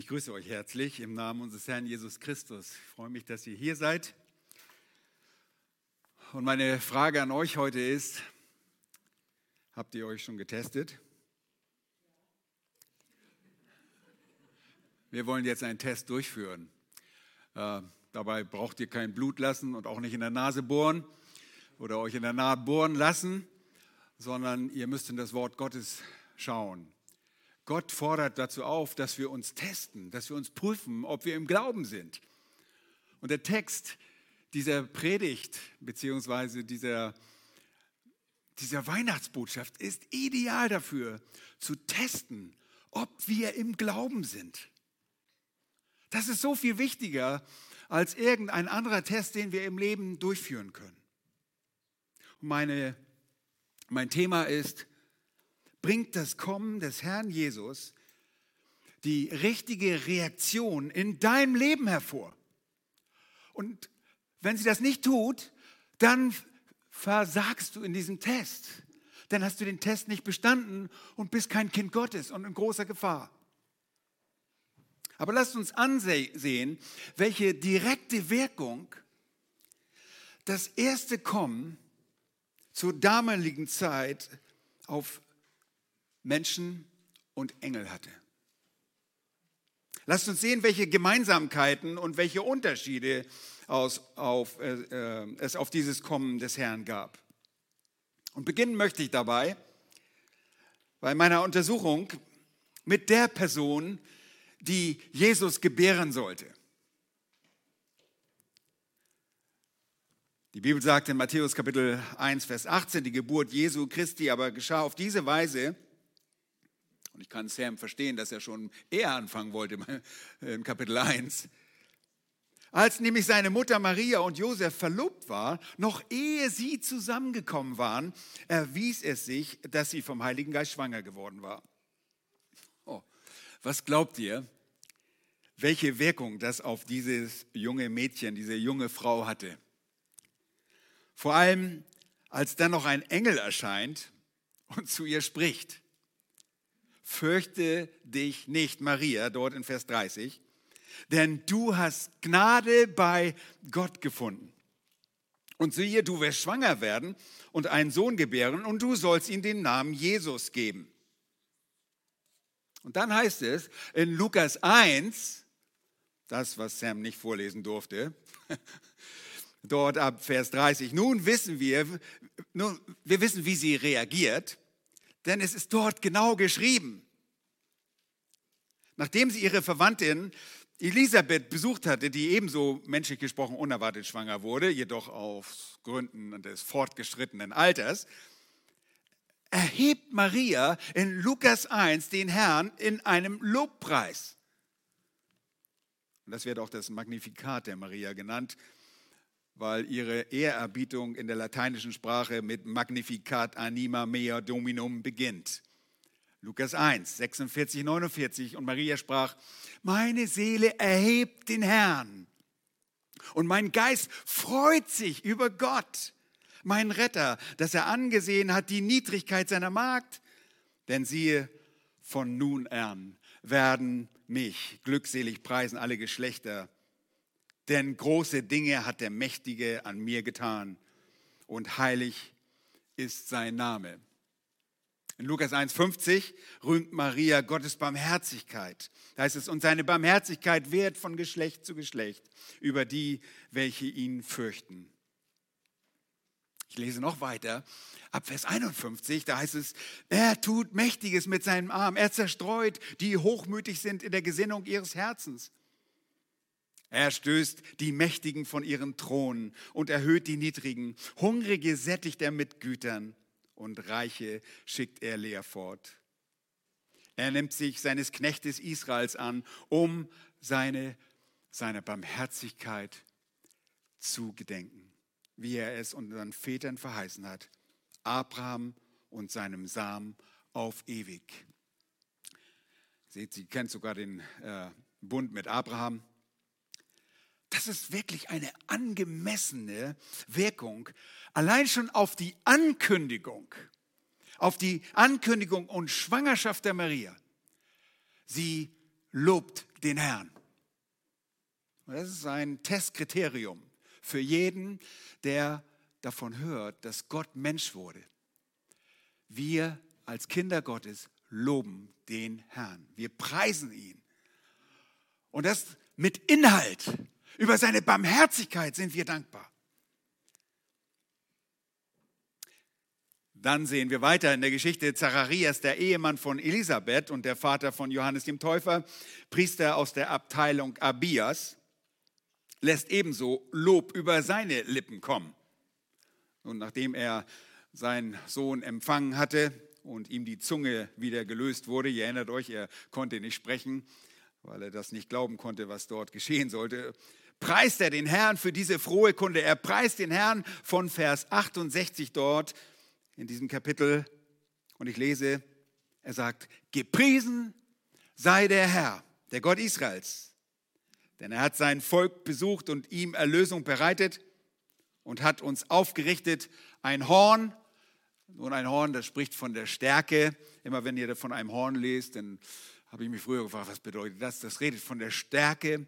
Ich grüße euch herzlich im Namen unseres Herrn Jesus Christus. Ich freue mich, dass ihr hier seid. Und meine Frage an euch heute ist, habt ihr euch schon getestet? Wir wollen jetzt einen Test durchführen. Äh, dabei braucht ihr kein Blut lassen und auch nicht in der Nase bohren oder euch in der Nase bohren lassen, sondern ihr müsst in das Wort Gottes schauen. Gott fordert dazu auf, dass wir uns testen, dass wir uns prüfen, ob wir im Glauben sind. Und der Text dieser Predigt beziehungsweise dieser, dieser Weihnachtsbotschaft ist ideal dafür, zu testen, ob wir im Glauben sind. Das ist so viel wichtiger als irgendein anderer Test, den wir im Leben durchführen können. Meine, mein Thema ist, bringt das Kommen des Herrn Jesus die richtige Reaktion in deinem Leben hervor. Und wenn sie das nicht tut, dann versagst du in diesem Test. Dann hast du den Test nicht bestanden und bist kein Kind Gottes und in großer Gefahr. Aber lasst uns ansehen, welche direkte Wirkung das erste Kommen zur damaligen Zeit auf Menschen und Engel hatte. Lasst uns sehen, welche Gemeinsamkeiten und welche Unterschiede aus, auf, äh, äh, es auf dieses Kommen des Herrn gab. Und beginnen möchte ich dabei bei meiner Untersuchung mit der Person, die Jesus gebären sollte. Die Bibel sagt in Matthäus Kapitel 1, Vers 18, die Geburt Jesu Christi aber geschah auf diese Weise, und ich kann Sam verstehen, dass er schon eher anfangen wollte in Kapitel 1. Als nämlich seine Mutter Maria und Josef verlobt waren, noch ehe sie zusammengekommen waren, erwies es sich, dass sie vom Heiligen Geist schwanger geworden war. Oh, was glaubt ihr, welche Wirkung das auf dieses junge Mädchen, diese junge Frau hatte? Vor allem, als dann noch ein Engel erscheint und zu ihr spricht fürchte dich nicht, Maria, dort in Vers 30, denn du hast Gnade bei Gott gefunden. Und siehe, du wirst schwanger werden und einen Sohn gebären und du sollst ihm den Namen Jesus geben. Und dann heißt es in Lukas 1, das, was Sam nicht vorlesen durfte, dort ab Vers 30, nun wissen wir, nun, wir wissen, wie sie reagiert. Denn es ist dort genau geschrieben. Nachdem sie ihre Verwandtin Elisabeth besucht hatte, die ebenso menschlich gesprochen unerwartet schwanger wurde, jedoch aus Gründen des fortgeschrittenen Alters, erhebt Maria in Lukas 1 den Herrn in einem Lobpreis. Und das wird auch das Magnifikat der Maria genannt weil ihre Ehrerbietung in der lateinischen Sprache mit Magnificat anima mea dominum beginnt. Lukas 1, 46, 49 und Maria sprach, meine Seele erhebt den Herrn. Und mein Geist freut sich über Gott, mein Retter, dass er angesehen hat die Niedrigkeit seiner Magd, denn siehe, von nun an werden mich glückselig preisen alle Geschlechter denn große Dinge hat der Mächtige an mir getan und heilig ist sein Name. In Lukas 1,50 rühmt Maria Gottes Barmherzigkeit. Da heißt es, und seine Barmherzigkeit wehrt von Geschlecht zu Geschlecht über die, welche ihn fürchten. Ich lese noch weiter. Ab Vers 51, da heißt es, er tut Mächtiges mit seinem Arm, er zerstreut, die hochmütig sind in der Gesinnung ihres Herzens. Er stößt die Mächtigen von ihren Thronen und erhöht die Niedrigen. Hungrige sättigt er mit Gütern und Reiche schickt er leer fort. Er nimmt sich seines Knechtes Israels an, um seine, seine Barmherzigkeit zu gedenken, wie er es unseren Vätern verheißen hat, Abraham und seinem Samen auf ewig. Seht, sie kennt sogar den äh, Bund mit Abraham. Das ist wirklich eine angemessene Wirkung. Allein schon auf die Ankündigung, auf die Ankündigung und Schwangerschaft der Maria. Sie lobt den Herrn. Das ist ein Testkriterium für jeden, der davon hört, dass Gott Mensch wurde. Wir als Kinder Gottes loben den Herrn. Wir preisen ihn. Und das mit Inhalt. Über seine Barmherzigkeit sind wir dankbar. Dann sehen wir weiter in der Geschichte Zacharias, der Ehemann von Elisabeth und der Vater von Johannes dem Täufer, Priester aus der Abteilung Abias, lässt ebenso Lob über seine Lippen kommen. Und nachdem er seinen Sohn empfangen hatte und ihm die Zunge wieder gelöst wurde, ihr erinnert euch, er konnte nicht sprechen, weil er das nicht glauben konnte, was dort geschehen sollte, preist er den Herrn für diese frohe Kunde. Er preist den Herrn von Vers 68 dort in diesem Kapitel und ich lese, er sagt, gepriesen sei der Herr, der Gott Israels, denn er hat sein Volk besucht und ihm Erlösung bereitet und hat uns aufgerichtet ein Horn. Nun, ein Horn, das spricht von der Stärke. Immer wenn ihr von einem Horn lest, dann habe ich mich früher gefragt, was bedeutet das? Das redet von der Stärke.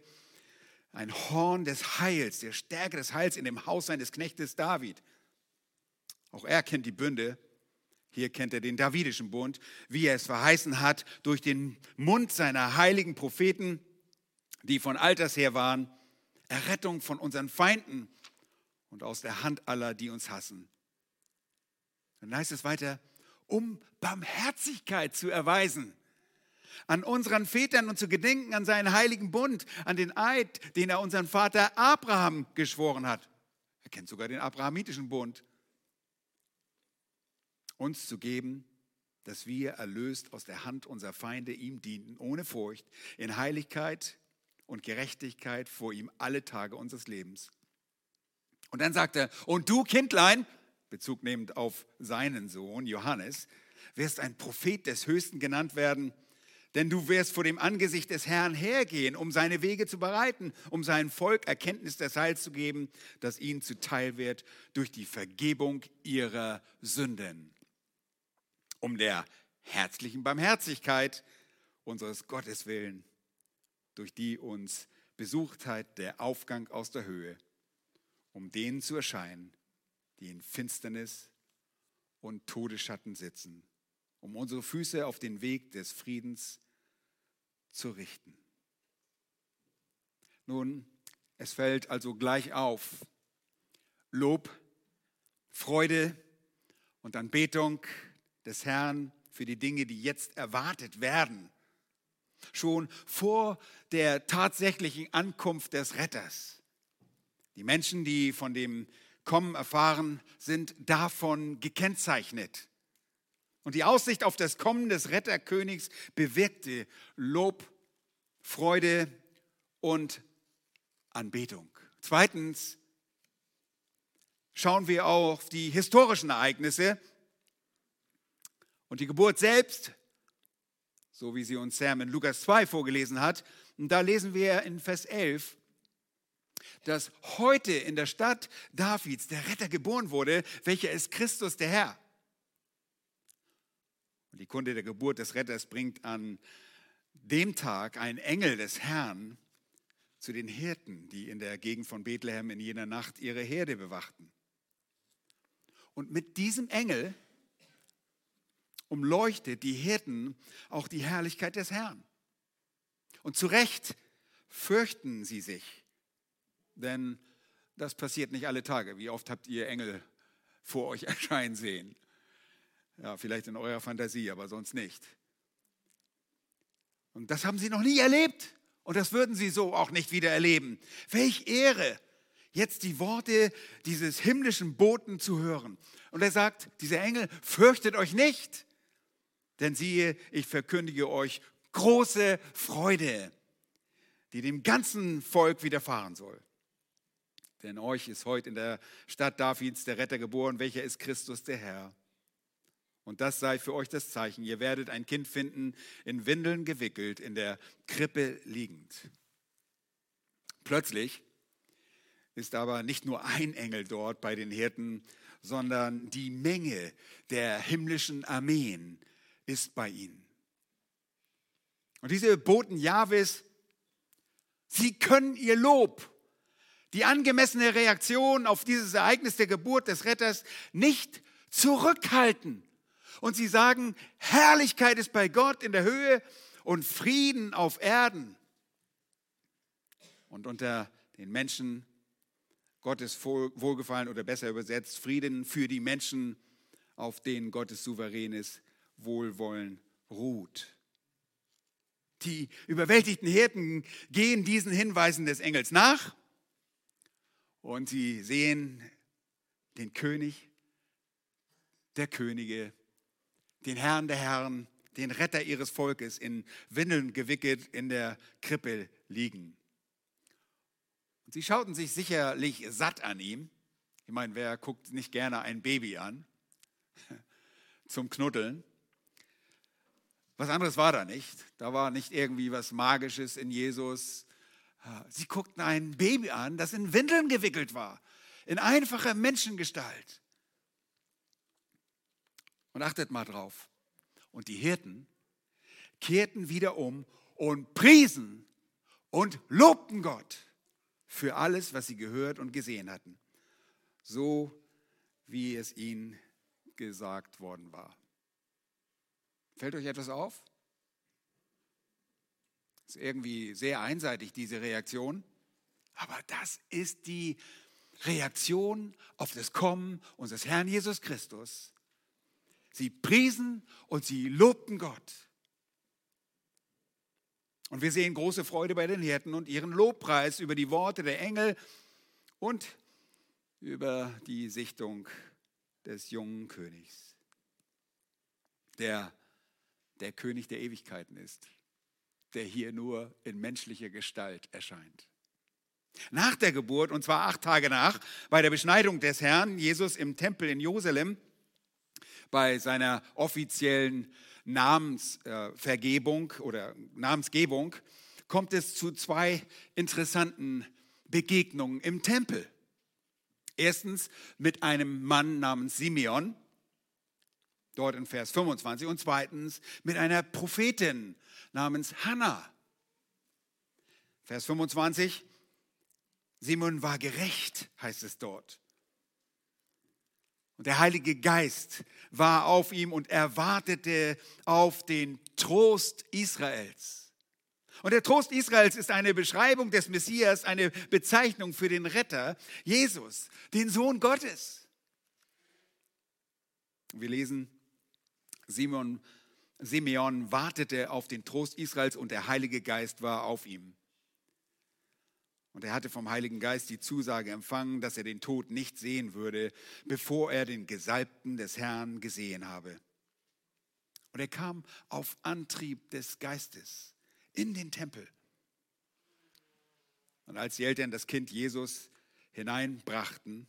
Ein Horn des Heils, der Stärke des Heils in dem Haus seines Knechtes David. Auch er kennt die Bünde. Hier kennt er den Davidischen Bund, wie er es verheißen hat, durch den Mund seiner heiligen Propheten, die von alters her waren, Errettung von unseren Feinden und aus der Hand aller, die uns hassen. Dann heißt es weiter, um Barmherzigkeit zu erweisen an unseren Vätern und zu gedenken an seinen heiligen Bund, an den Eid, den er unseren Vater Abraham geschworen hat. Er kennt sogar den abrahamitischen Bund uns zu geben, dass wir erlöst aus der Hand unserer Feinde ihm dienten, ohne Furcht, in Heiligkeit und Gerechtigkeit vor ihm alle Tage unseres Lebens. Und dann sagt er, und du Kindlein, Bezug nehmend auf seinen Sohn Johannes, wirst ein Prophet des Höchsten genannt werden, denn du wirst vor dem Angesicht des Herrn hergehen, um seine Wege zu bereiten, um seinem Volk Erkenntnis des Heils zu geben, das ihnen zuteil wird durch die Vergebung ihrer Sünden. Um der herzlichen Barmherzigkeit unseres Gottes willen, durch die uns besucht hat der Aufgang aus der Höhe, um denen zu erscheinen, die in Finsternis und Todesschatten sitzen, um unsere Füße auf den Weg des Friedens zu richten. Nun, es fällt also gleich auf, Lob, Freude und Anbetung des Herrn für die Dinge, die jetzt erwartet werden. Schon vor der tatsächlichen Ankunft des Retters. Die Menschen, die von dem Kommen erfahren, sind davon gekennzeichnet. Und die Aussicht auf das Kommen des Retterkönigs bewirkte Lob, Freude und Anbetung. Zweitens schauen wir auf die historischen Ereignisse, und die Geburt selbst, so wie sie uns Sam in Lukas 2 vorgelesen hat, und da lesen wir in Vers 11, dass heute in der Stadt Davids der Retter geboren wurde, welcher ist Christus der Herr. Und die Kunde der Geburt des Retters bringt an dem Tag ein Engel des Herrn zu den Hirten, die in der Gegend von Bethlehem in jener Nacht ihre Herde bewachten. Und mit diesem Engel umleuchtet die Hirten auch die Herrlichkeit des Herrn. Und zu Recht fürchten sie sich, denn das passiert nicht alle Tage. Wie oft habt ihr Engel vor euch erscheinen sehen? Ja, vielleicht in eurer Fantasie, aber sonst nicht. Und das haben sie noch nie erlebt. Und das würden sie so auch nicht wieder erleben. Welch Ehre, jetzt die Worte dieses himmlischen Boten zu hören. Und er sagt, dieser Engel, fürchtet euch nicht. Denn siehe, ich verkündige euch große Freude, die dem ganzen Volk widerfahren soll. Denn euch ist heute in der Stadt Davids der Retter geboren, welcher ist Christus der Herr. Und das sei für euch das Zeichen. Ihr werdet ein Kind finden, in Windeln gewickelt, in der Krippe liegend. Plötzlich ist aber nicht nur ein Engel dort bei den Hirten, sondern die Menge der himmlischen Armeen ist bei ihnen. Und diese Boten Jahwes, sie können ihr Lob, die angemessene Reaktion auf dieses Ereignis der Geburt des Retters nicht zurückhalten. Und sie sagen, Herrlichkeit ist bei Gott in der Höhe und Frieden auf Erden. Und unter den Menschen Gottes Wohlgefallen oder besser übersetzt Frieden für die Menschen, auf denen Gottes souveränes Wohlwollen ruht. Die überwältigten Hirten gehen diesen Hinweisen des Engels nach und sie sehen den König der Könige, den Herrn der Herren, den Retter ihres Volkes in Windeln gewickelt in der Krippe liegen. Und sie schauten sich sicherlich satt an ihm. Ich meine, wer guckt nicht gerne ein Baby an zum Knuddeln? Was anderes war da nicht. Da war nicht irgendwie was Magisches in Jesus. Sie guckten ein Baby an, das in Windeln gewickelt war, in einfacher Menschengestalt. Und achtet mal drauf. Und die Hirten kehrten wieder um und priesen und lobten Gott für alles, was sie gehört und gesehen hatten, so wie es ihnen gesagt worden war. Fällt euch etwas auf? Ist irgendwie sehr einseitig, diese Reaktion. Aber das ist die Reaktion auf das Kommen unseres Herrn Jesus Christus. Sie priesen und sie lobten Gott. Und wir sehen große Freude bei den Hirten und ihren Lobpreis über die Worte der Engel und über die Sichtung des jungen Königs, der der König der Ewigkeiten ist, der hier nur in menschlicher Gestalt erscheint. Nach der Geburt, und zwar acht Tage nach, bei der Beschneidung des Herrn Jesus im Tempel in Jerusalem, bei seiner offiziellen Namensvergebung oder Namensgebung kommt es zu zwei interessanten Begegnungen im Tempel. Erstens mit einem Mann namens Simeon, dort in Vers 25, und zweitens mit einer Prophetin namens Hannah. Vers 25, Simon war gerecht, heißt es dort. Und der Heilige Geist war auf ihm und er wartete auf den Trost Israels. Und der Trost Israels ist eine Beschreibung des Messias, eine Bezeichnung für den Retter, Jesus, den Sohn Gottes. Wir lesen, Simon, Simeon wartete auf den Trost Israels und der Heilige Geist war auf ihm. Und er hatte vom Heiligen Geist die Zusage empfangen, dass er den Tod nicht sehen würde, bevor er den Gesalbten des Herrn gesehen habe. Und er kam auf Antrieb des Geistes in den Tempel. Und als die Eltern das Kind Jesus hineinbrachten,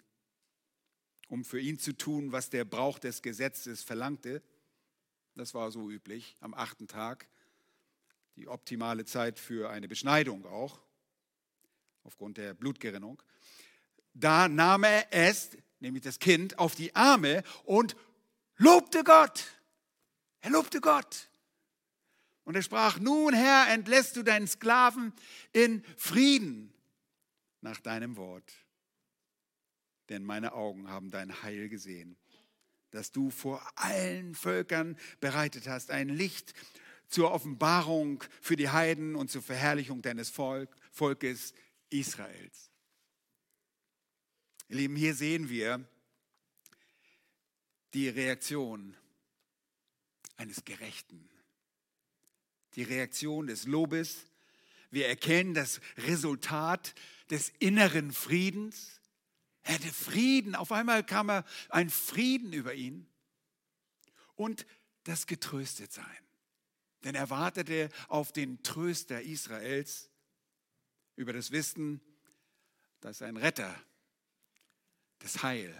um für ihn zu tun, was der Brauch des Gesetzes verlangte, das war so üblich, am achten Tag, die optimale Zeit für eine Beschneidung auch, aufgrund der Blutgerinnung. Da nahm er es, nämlich das Kind, auf die Arme und lobte Gott. Er lobte Gott. Und er sprach, nun Herr, entlässt du deinen Sklaven in Frieden nach deinem Wort. Denn meine Augen haben dein Heil gesehen, das du vor allen Völkern bereitet hast, ein Licht zur Offenbarung für die Heiden und zur Verherrlichung deines Volkes Israels. Ihr Lieben, hier sehen wir die Reaktion eines Gerechten, die Reaktion des Lobes. Wir erkennen das Resultat des inneren Friedens. Er hatte Frieden, auf einmal kam er ein Frieden über ihn und das Getröstetsein. Denn er wartete auf den Tröster Israels, über das Wissen, dass ein Retter, das Heil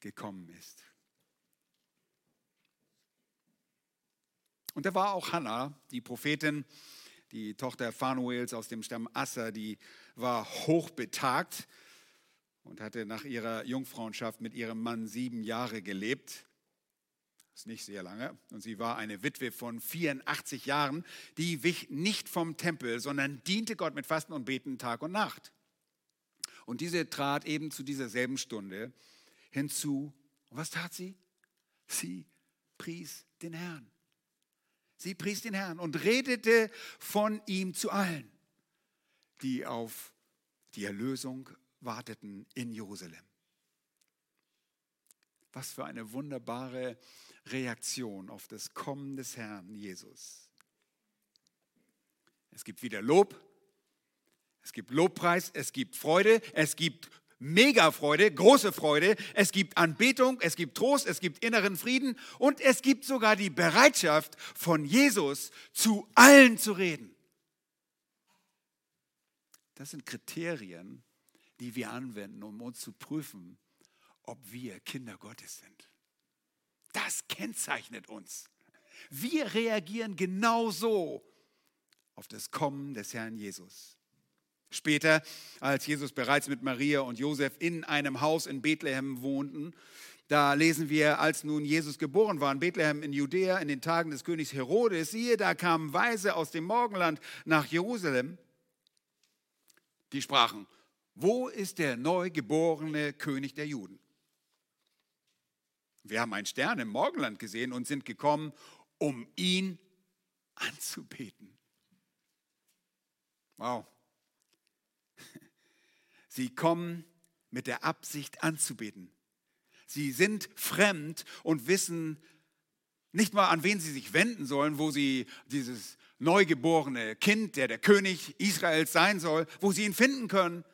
gekommen ist. Und da war auch Hannah, die Prophetin, die Tochter Phanuels aus dem Stamm Asser, die war hochbetagt und hatte nach ihrer Jungfrauenschaft mit ihrem Mann sieben Jahre gelebt. Ist nicht sehr lange, und sie war eine Witwe von 84 Jahren, die wich nicht vom Tempel, sondern diente Gott mit Fasten und Beten Tag und Nacht. Und diese trat eben zu dieser selben Stunde hinzu. Und was tat sie? Sie pries den Herrn. Sie pries den Herrn und redete von ihm zu allen, die auf die Erlösung warteten in Jerusalem. Was für eine wunderbare Reaktion auf das Kommen des Herrn Jesus. Es gibt wieder Lob, es gibt Lobpreis, es gibt Freude, es gibt mega Freude, große Freude, es gibt Anbetung, es gibt Trost, es gibt inneren Frieden und es gibt sogar die Bereitschaft von Jesus zu allen zu reden. Das sind Kriterien, die wir anwenden, um uns zu prüfen, ob wir Kinder Gottes sind. Das kennzeichnet uns. Wir reagieren genauso auf das Kommen des Herrn Jesus. Später, als Jesus bereits mit Maria und Josef in einem Haus in Bethlehem wohnten, da lesen wir, als nun Jesus geboren war in Bethlehem in Judäa in den Tagen des Königs Herodes, siehe, da kamen Weise aus dem Morgenland nach Jerusalem, die sprachen, wo ist der neugeborene König der Juden? Wir haben einen Stern im Morgenland gesehen und sind gekommen, um ihn anzubeten. Wow. Sie kommen mit der Absicht anzubeten. Sie sind fremd und wissen nicht mal, an wen sie sich wenden sollen, wo sie dieses neugeborene Kind, der der König Israels sein soll, wo sie ihn finden können.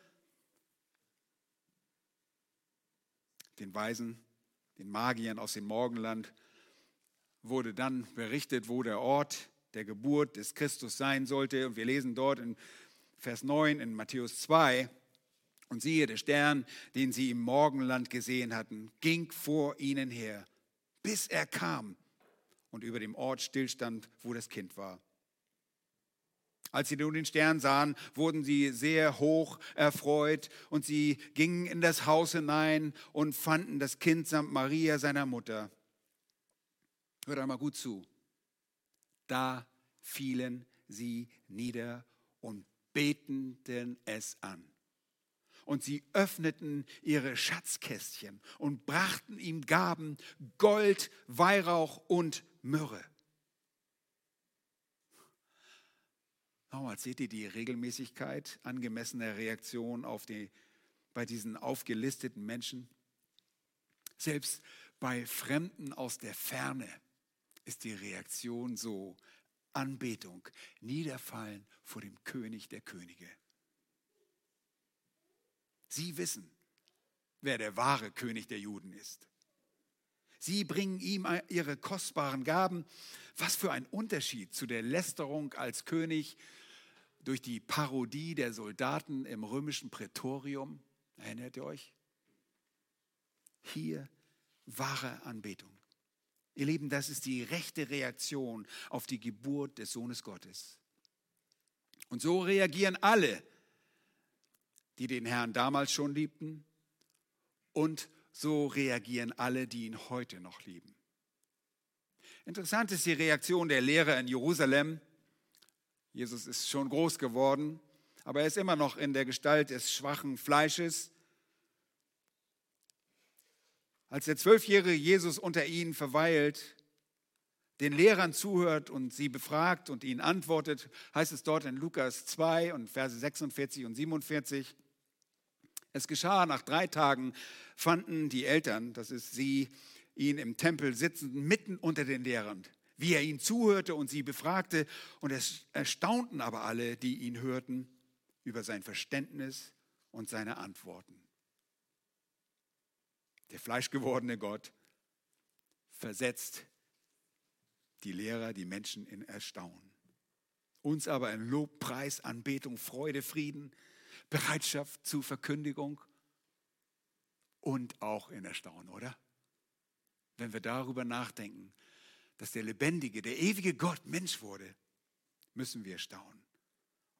Den Weisen den Magiern aus dem Morgenland, wurde dann berichtet, wo der Ort der Geburt des Christus sein sollte. Und wir lesen dort in Vers 9 in Matthäus 2, und siehe, der Stern, den sie im Morgenland gesehen hatten, ging vor ihnen her, bis er kam und über dem Ort stillstand, wo das Kind war. Als sie nun den Stern sahen, wurden sie sehr hoch erfreut und sie gingen in das Haus hinein und fanden das Kind samt Maria, seiner Mutter. Hört einmal gut zu. Da fielen sie nieder und beteten es an. Und sie öffneten ihre Schatzkästchen und brachten ihm Gaben, Gold, Weihrauch und Myrrhe. Nochmal, seht ihr die Regelmäßigkeit angemessener Reaktion auf die, bei diesen aufgelisteten Menschen? Selbst bei Fremden aus der Ferne ist die Reaktion so, Anbetung, Niederfallen vor dem König der Könige. Sie wissen, wer der wahre König der Juden ist. Sie bringen ihm ihre kostbaren Gaben. Was für ein Unterschied zu der Lästerung als König durch die Parodie der Soldaten im römischen Prätorium. Erinnert ihr euch? Hier wahre Anbetung. Ihr Lieben, das ist die rechte Reaktion auf die Geburt des Sohnes Gottes. Und so reagieren alle, die den Herrn damals schon liebten, und so reagieren alle, die ihn heute noch lieben. Interessant ist die Reaktion der Lehrer in Jerusalem, Jesus ist schon groß geworden, aber er ist immer noch in der Gestalt des schwachen Fleisches. Als der zwölfjährige Jesus unter ihnen verweilt, den Lehrern zuhört und sie befragt und ihnen antwortet, heißt es dort in Lukas 2 und Verse 46 und 47. Es geschah, nach drei Tagen fanden die Eltern, das ist sie, ihn im Tempel sitzend mitten unter den Lehrern wie er ihnen zuhörte und sie befragte. Und es erstaunten aber alle, die ihn hörten, über sein Verständnis und seine Antworten. Der fleischgewordene Gott versetzt die Lehrer, die Menschen in Erstaunen. Uns aber in Lob, Preis, Anbetung, Freude, Frieden, Bereitschaft zur Verkündigung und auch in Erstaunen, oder? Wenn wir darüber nachdenken, dass der lebendige, der ewige Gott Mensch wurde, müssen wir staunen.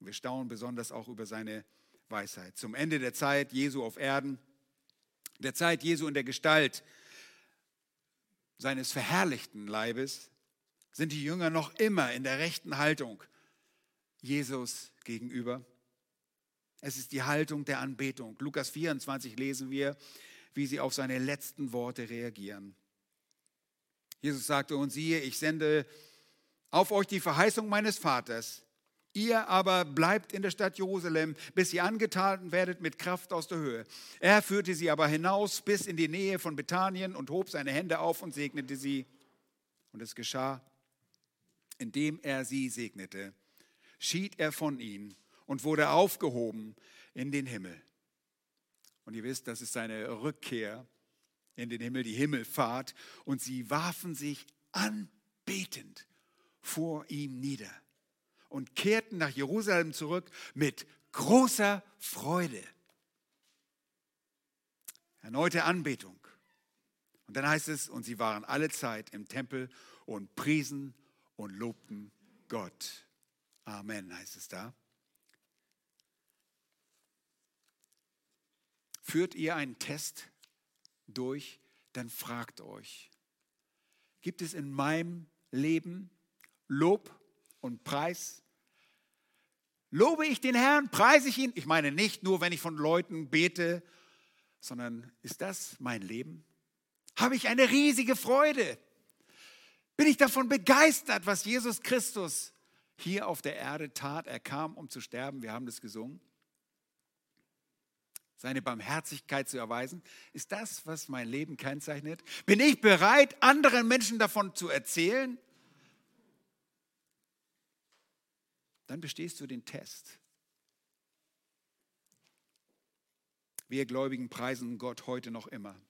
Und wir staunen besonders auch über seine Weisheit. Zum Ende der Zeit Jesu auf Erden, der Zeit Jesu in der Gestalt, seines verherrlichten Leibes sind die Jünger noch immer in der rechten Haltung Jesus gegenüber. Es ist die Haltung der Anbetung. Lukas 24 lesen wir, wie sie auf seine letzten Worte reagieren. Jesus sagte, und siehe, ich sende auf euch die Verheißung meines Vaters. Ihr aber bleibt in der Stadt Jerusalem, bis ihr angetan werdet mit Kraft aus der Höhe. Er führte sie aber hinaus bis in die Nähe von Bethanien und hob seine Hände auf und segnete sie. Und es geschah, indem er sie segnete, schied er von ihnen und wurde aufgehoben in den Himmel. Und ihr wisst, das ist seine Rückkehr in den Himmel, die Himmelfahrt. Und sie warfen sich anbetend vor ihm nieder und kehrten nach Jerusalem zurück mit großer Freude. Erneute Anbetung. Und dann heißt es, und sie waren alle Zeit im Tempel und priesen und lobten Gott. Amen heißt es da. Führt ihr einen Test durch, dann fragt euch, gibt es in meinem Leben Lob und Preis? Lobe ich den Herrn, preise ich ihn? Ich meine nicht nur, wenn ich von Leuten bete, sondern ist das mein Leben? Habe ich eine riesige Freude? Bin ich davon begeistert, was Jesus Christus hier auf der Erde tat? Er kam, um zu sterben. Wir haben das gesungen. Seine Barmherzigkeit zu erweisen. Ist das, was mein Leben kennzeichnet? Bin ich bereit, anderen Menschen davon zu erzählen? Dann bestehst du den Test. Wir Gläubigen preisen Gott heute noch immer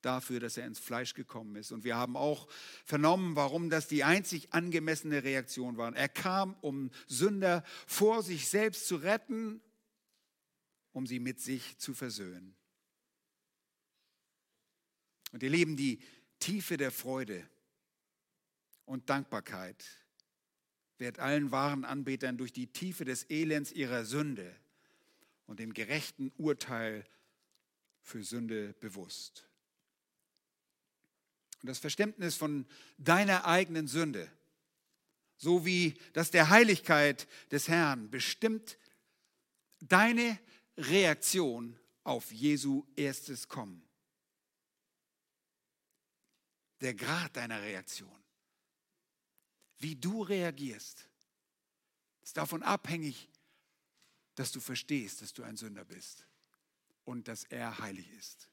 dafür, dass er ins Fleisch gekommen ist. Und wir haben auch vernommen, warum das die einzig angemessene Reaktion war. Er kam, um Sünder vor sich selbst zu retten, um sie mit sich zu versöhnen. Und ihr Lieben, die Tiefe der Freude und Dankbarkeit wird allen wahren Anbetern durch die Tiefe des Elends ihrer Sünde und dem gerechten Urteil für Sünde bewusst. Und das Verständnis von deiner eigenen Sünde, so wie das der Heiligkeit des Herrn bestimmt deine Reaktion auf Jesu erstes Kommen. Der Grad deiner Reaktion, wie du reagierst, ist davon abhängig, dass du verstehst, dass du ein Sünder bist und dass er heilig ist.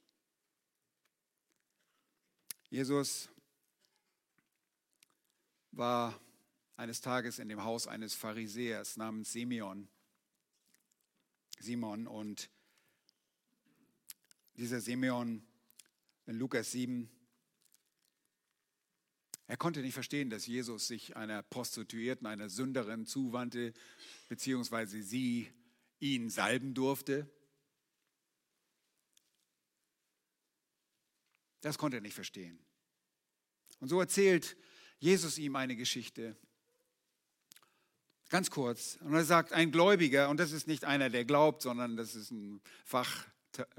Jesus war eines Tages in dem Haus eines Pharisäers namens Simeon. Simon und dieser Simeon in Lukas 7, er konnte nicht verstehen, dass Jesus sich einer Prostituierten, einer Sünderin zuwandte, beziehungsweise sie ihn salben durfte. Das konnte er nicht verstehen. Und so erzählt Jesus ihm eine Geschichte. Ganz kurz. Und er sagt, ein Gläubiger, und das ist nicht einer, der glaubt, sondern das ist ein Fach,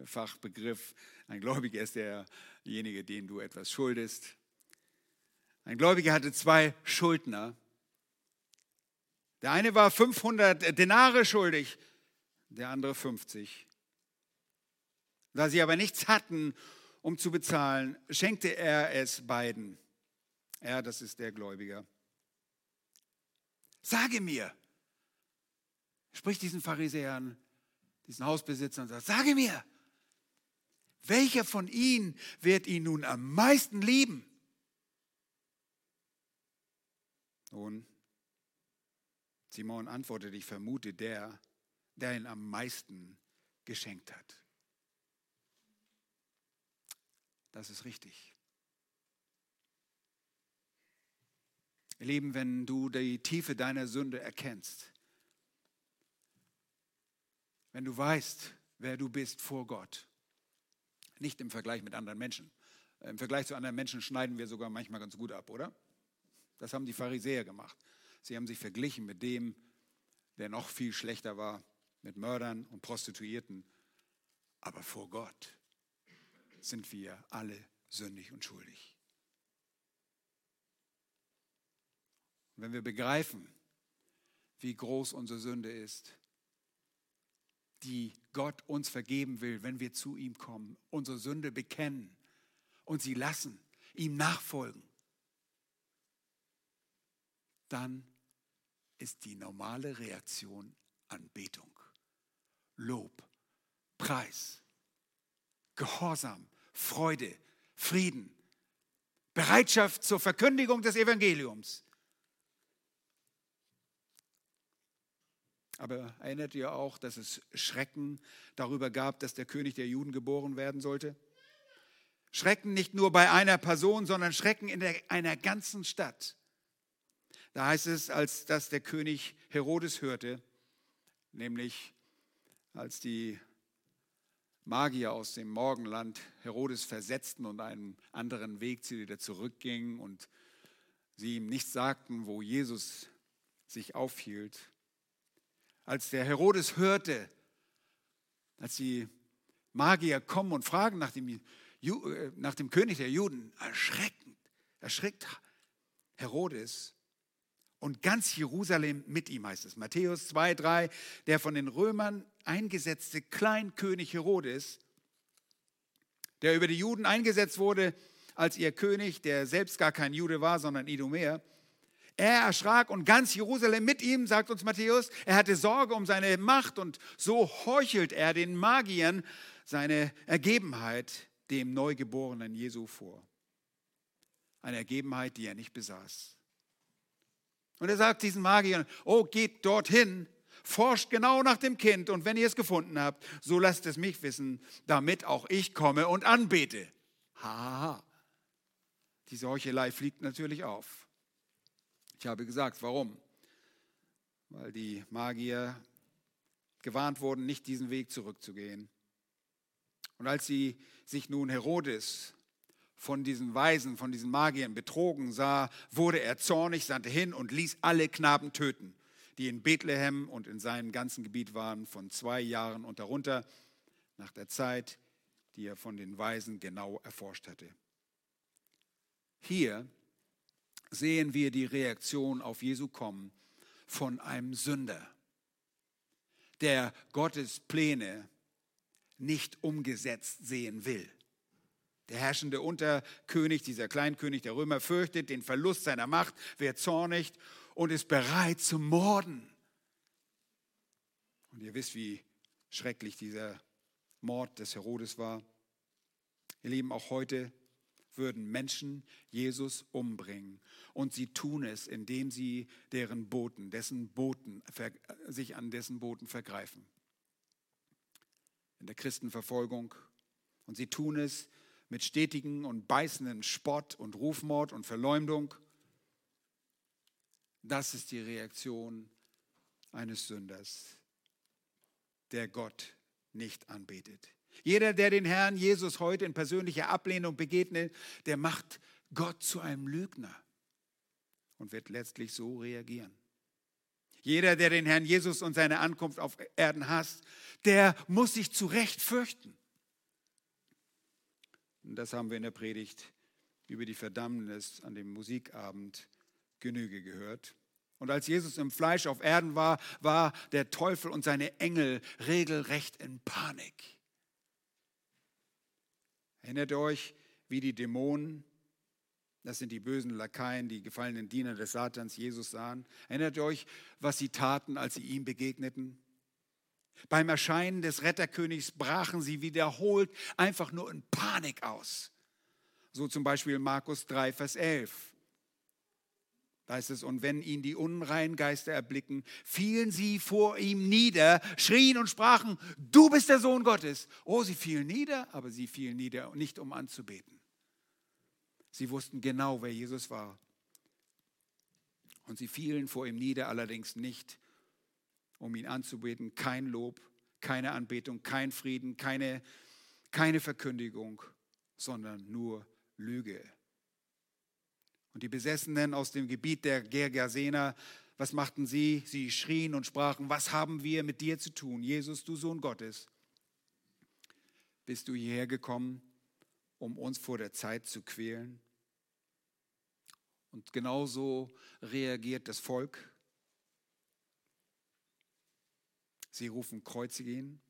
Fachbegriff. Ein Gläubiger ist derjenige, dem du etwas schuldest. Ein Gläubiger hatte zwei Schuldner. Der eine war 500 Denare schuldig, der andere 50. Da sie aber nichts hatten, um zu bezahlen, schenkte er es beiden. Er, das ist der Gläubiger. Sage mir, spricht diesen Pharisäern, diesen Hausbesitzern und sagt, sage mir, welcher von ihnen wird ihn nun am meisten lieben? Nun, Simon antwortete, ich vermute der, der ihn am meisten geschenkt hat. Das ist richtig. Ihr Lieben, wenn du die Tiefe deiner Sünde erkennst, wenn du weißt, wer du bist vor Gott, nicht im Vergleich mit anderen Menschen. Im Vergleich zu anderen Menschen schneiden wir sogar manchmal ganz gut ab, oder? Das haben die Pharisäer gemacht. Sie haben sich verglichen mit dem, der noch viel schlechter war, mit Mördern und Prostituierten. Aber vor Gott sind wir alle sündig und schuldig. Wenn wir begreifen, wie groß unsere Sünde ist, die Gott uns vergeben will, wenn wir zu ihm kommen, unsere Sünde bekennen und sie lassen, ihm nachfolgen, dann ist die normale Reaktion Anbetung, Lob, Preis, Gehorsam, Freude, Frieden, Bereitschaft zur Verkündigung des Evangeliums. Aber erinnert ihr auch, dass es Schrecken darüber gab, dass der König der Juden geboren werden sollte? Schrecken nicht nur bei einer Person, sondern Schrecken in der, einer ganzen Stadt. Da heißt es, als das der König Herodes hörte, nämlich als die Magier aus dem Morgenland Herodes versetzten und einen anderen Weg zu wieder zurückgingen und sie ihm nicht sagten, wo Jesus sich aufhielt. Als der Herodes hörte, als die Magier kommen und fragen nach dem, äh, nach dem König der Juden, erschreckend, erschrickt Herodes und ganz Jerusalem mit ihm, heißt es. Matthäus 2, 3, der von den Römern eingesetzte Kleinkönig Herodes, der über die Juden eingesetzt wurde als ihr König, der selbst gar kein Jude war, sondern Idumäer. Er erschrak und ganz Jerusalem mit ihm, sagt uns Matthäus. Er hatte Sorge um seine Macht und so heuchelt er den Magiern seine Ergebenheit dem Neugeborenen Jesu vor. Eine Ergebenheit, die er nicht besaß. Und er sagt diesen Magiern, oh, geht dorthin, forscht genau nach dem Kind und wenn ihr es gefunden habt, so lasst es mich wissen, damit auch ich komme und anbete. Haha. Die Heuchelei fliegt natürlich auf. Ich habe gesagt, warum? Weil die Magier gewarnt wurden, nicht diesen Weg zurückzugehen. Und als sie sich nun Herodes von diesen Weisen, von diesen Magiern betrogen sah, wurde er zornig, sandte hin und ließ alle Knaben töten, die in Bethlehem und in seinem ganzen Gebiet waren, von zwei Jahren und darunter, nach der Zeit, die er von den Weisen genau erforscht hatte. Hier sehen wir die Reaktion auf Jesu kommen von einem Sünder, der Gottes Pläne nicht umgesetzt sehen will. Der herrschende Unterkönig, dieser Kleinkönig der Römer, fürchtet den Verlust seiner Macht, wird zornig und ist bereit zu morden. Und ihr wisst, wie schrecklich dieser Mord des Herodes war. Ihr Lieben, auch heute würden Menschen Jesus umbringen. Und sie tun es, indem sie deren Boten, dessen Boten, sich an dessen Boten vergreifen. In der Christenverfolgung. Und sie tun es, mit stetigen und beißenden Spott und Rufmord und Verleumdung. Das ist die Reaktion eines Sünders, der Gott nicht anbetet. Jeder, der den Herrn Jesus heute in persönlicher Ablehnung begegnet, der macht Gott zu einem Lügner und wird letztlich so reagieren. Jeder, der den Herrn Jesus und seine Ankunft auf Erden hasst, der muss sich zu Recht fürchten. Und das haben wir in der Predigt über die Verdammnis an dem Musikabend Genüge gehört. Und als Jesus im Fleisch auf Erden war, war der Teufel und seine Engel regelrecht in Panik. Erinnert euch, wie die Dämonen, das sind die bösen Lakaien, die gefallenen Diener des Satans, Jesus sahen? Erinnert euch, was sie taten, als sie ihm begegneten? Beim Erscheinen des Retterkönigs brachen sie wiederholt einfach nur in Panik aus. So zum Beispiel Markus 3, Vers 11. Da heißt es, und wenn ihn die unreinen Geister erblicken, fielen sie vor ihm nieder, schrien und sprachen, du bist der Sohn Gottes. Oh, sie fielen nieder, aber sie fielen nieder, nicht um anzubeten. Sie wussten genau, wer Jesus war. Und sie fielen vor ihm nieder, allerdings nicht, um ihn anzubeten. Kein Lob, keine Anbetung, kein Frieden, keine, keine Verkündigung, sondern nur Lüge. Und die Besessenen aus dem Gebiet der Gergasener, was machten sie? Sie schrien und sprachen, was haben wir mit dir zu tun, Jesus, du Sohn Gottes? Bist du hierher gekommen, um uns vor der Zeit zu quälen? Und genauso reagiert das Volk. Sie rufen Kreuzige ihn.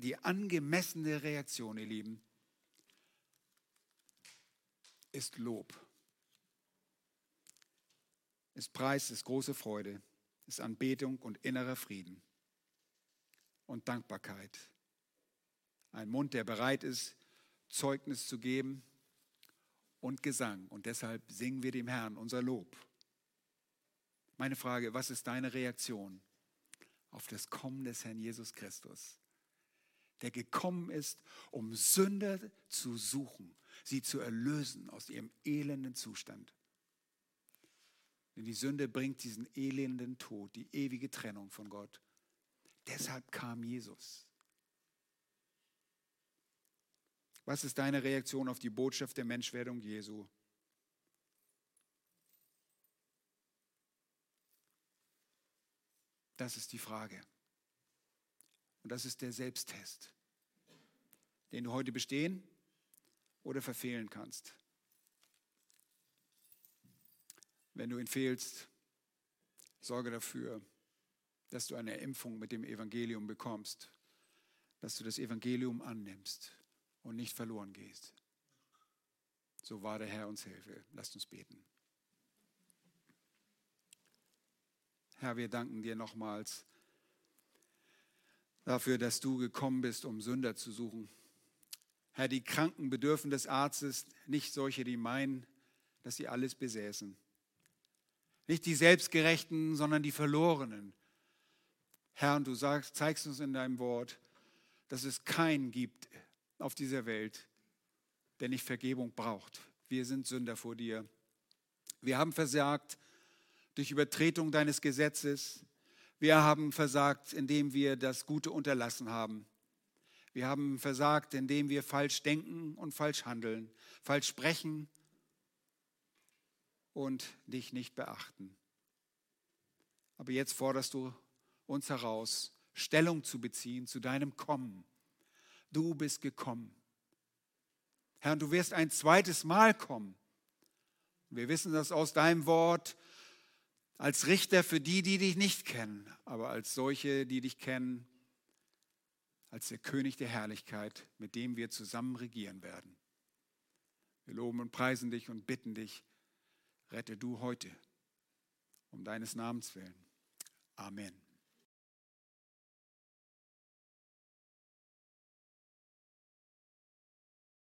Die angemessene Reaktion, ihr Lieben, ist Lob. Ist Preis, ist große Freude, ist Anbetung und innerer Frieden und Dankbarkeit. Ein Mund, der bereit ist, Zeugnis zu geben und Gesang. Und deshalb singen wir dem Herrn unser Lob. Meine Frage, was ist deine Reaktion auf das Kommen des Herrn Jesus Christus? der gekommen ist, um Sünder zu suchen, sie zu erlösen aus ihrem elenden Zustand. Denn die Sünde bringt diesen elenden Tod, die ewige Trennung von Gott. Deshalb kam Jesus. Was ist deine Reaktion auf die Botschaft der Menschwerdung Jesu? Das ist die Frage. Und das ist der Selbsttest, den du heute bestehen oder verfehlen kannst. Wenn du ihn fehlst, sorge dafür, dass du eine Impfung mit dem Evangelium bekommst, dass du das Evangelium annimmst und nicht verloren gehst. So war der Herr uns Hilfe. Lasst uns beten. Herr, wir danken dir nochmals dafür, dass du gekommen bist, um Sünder zu suchen. Herr, die Kranken bedürfen des Arztes, nicht solche, die meinen, dass sie alles besäßen. Nicht die Selbstgerechten, sondern die Verlorenen. Herr, und du sagst, zeigst uns in deinem Wort, dass es keinen gibt auf dieser Welt, der nicht Vergebung braucht. Wir sind Sünder vor dir. Wir haben versagt durch Übertretung deines Gesetzes. Wir haben versagt, indem wir das Gute unterlassen haben. Wir haben versagt, indem wir falsch denken und falsch handeln, falsch sprechen und dich nicht beachten. Aber jetzt forderst du uns heraus, Stellung zu beziehen zu deinem Kommen. Du bist gekommen. Herr, du wirst ein zweites Mal kommen. Wir wissen das aus deinem Wort, als Richter für die, die dich nicht kennen, aber als solche, die dich kennen, als der König der Herrlichkeit, mit dem wir zusammen regieren werden. Wir loben und preisen dich und bitten dich, rette du heute um deines Namens willen. Amen.